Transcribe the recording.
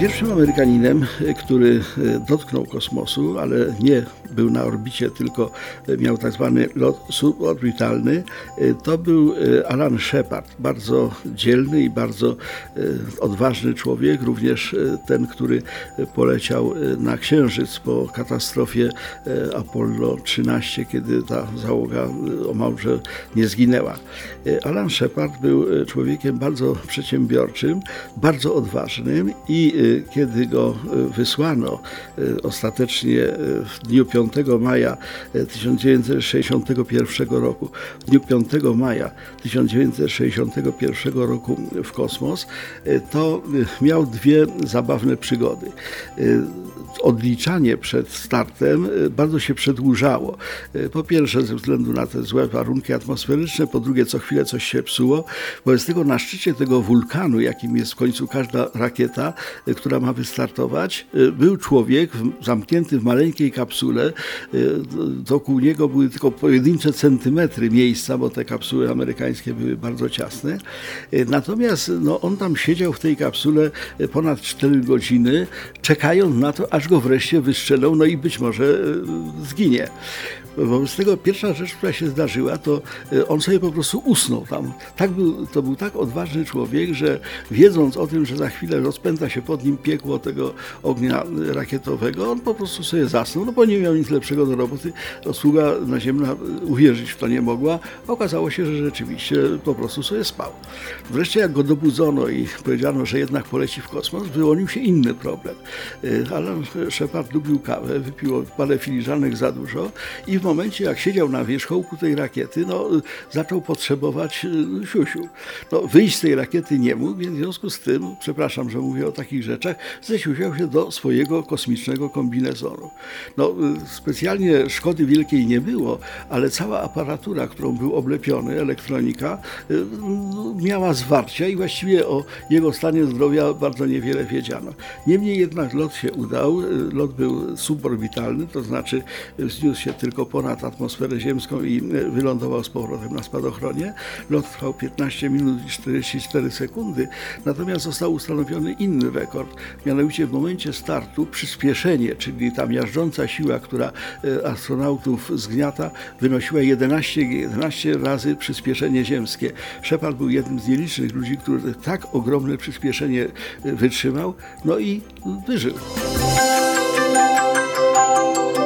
Pierwszym Amerykaninem, który dotknął kosmosu, ale nie był na orbicie, tylko miał tak zwany lot suborbitalny, to był Alan Shepard. Bardzo dzielny i bardzo odważny człowiek, również ten, który poleciał na Księżyc po katastrofie Apollo 13, kiedy ta załoga omalże nie zginęła. Alan Shepard był człowiekiem bardzo przedsiębiorczym, bardzo odważnym i kiedy go wysłano ostatecznie w dniu 5 maja 1961 roku, w dniu 5 maja 1961 roku w kosmos, to miał dwie zabawne przygody odliczanie przed startem bardzo się przedłużało. Po pierwsze ze względu na te złe warunki atmosferyczne, po drugie co chwilę coś się psuło. Wobec tego na szczycie tego wulkanu, jakim jest w końcu każda rakieta, która ma wystartować, był człowiek zamknięty w maleńkiej kapsule. Wokół niego były tylko pojedyncze centymetry miejsca, bo te kapsuły amerykańskie były bardzo ciasne. Natomiast no, on tam siedział w tej kapsule ponad 4 godziny, czekając na to, aż go wreszcie wystrzelą, no i być może zginie. Wobec tego pierwsza rzecz, która się zdarzyła, to on sobie po prostu usnął tam. Tak był, to był tak odważny człowiek, że wiedząc o tym, że za chwilę rozpęta się pod nim piekło tego ognia rakietowego, on po prostu sobie zasnął, no bo nie miał nic lepszego do roboty. Sługa naziemna uwierzyć w to nie mogła. Okazało się, że rzeczywiście po prostu sobie spał. Wreszcie jak go dobudzono i powiedziano, że jednak poleci w kosmos, wyłonił się inny problem. Alan Shepard lubił kawę, wypił parę filiżanek za dużo i w momencie, jak siedział na wierzchołku tej rakiety, no, zaczął potrzebować siusiu. No, wyjść z tej rakiety nie mógł, więc w związku z tym, przepraszam, że mówię o takich rzeczach, zesiusiał się do swojego kosmicznego kombinezonu. No, specjalnie szkody wielkiej nie było, ale cała aparatura, którą był oblepiony, elektronika, miała zwarcia i właściwie o jego stanie zdrowia bardzo niewiele wiedziano. Niemniej jednak lot się udał, lot był suborbitalny, to znaczy wzniósł się tylko ponad atmosferę ziemską i wylądował z powrotem na spadochronie. Lot trwał 15 minut i 44 sekundy, natomiast został ustanowiony inny rekord, mianowicie w momencie startu przyspieszenie, czyli ta miażdżąca siła, która astronautów zgniata, wynosiła 11, 11 razy przyspieszenie ziemskie. Shepard był jednym z nielicznych ludzi, który tak ogromne przyspieszenie wytrzymał, no i wyżył. Thank you.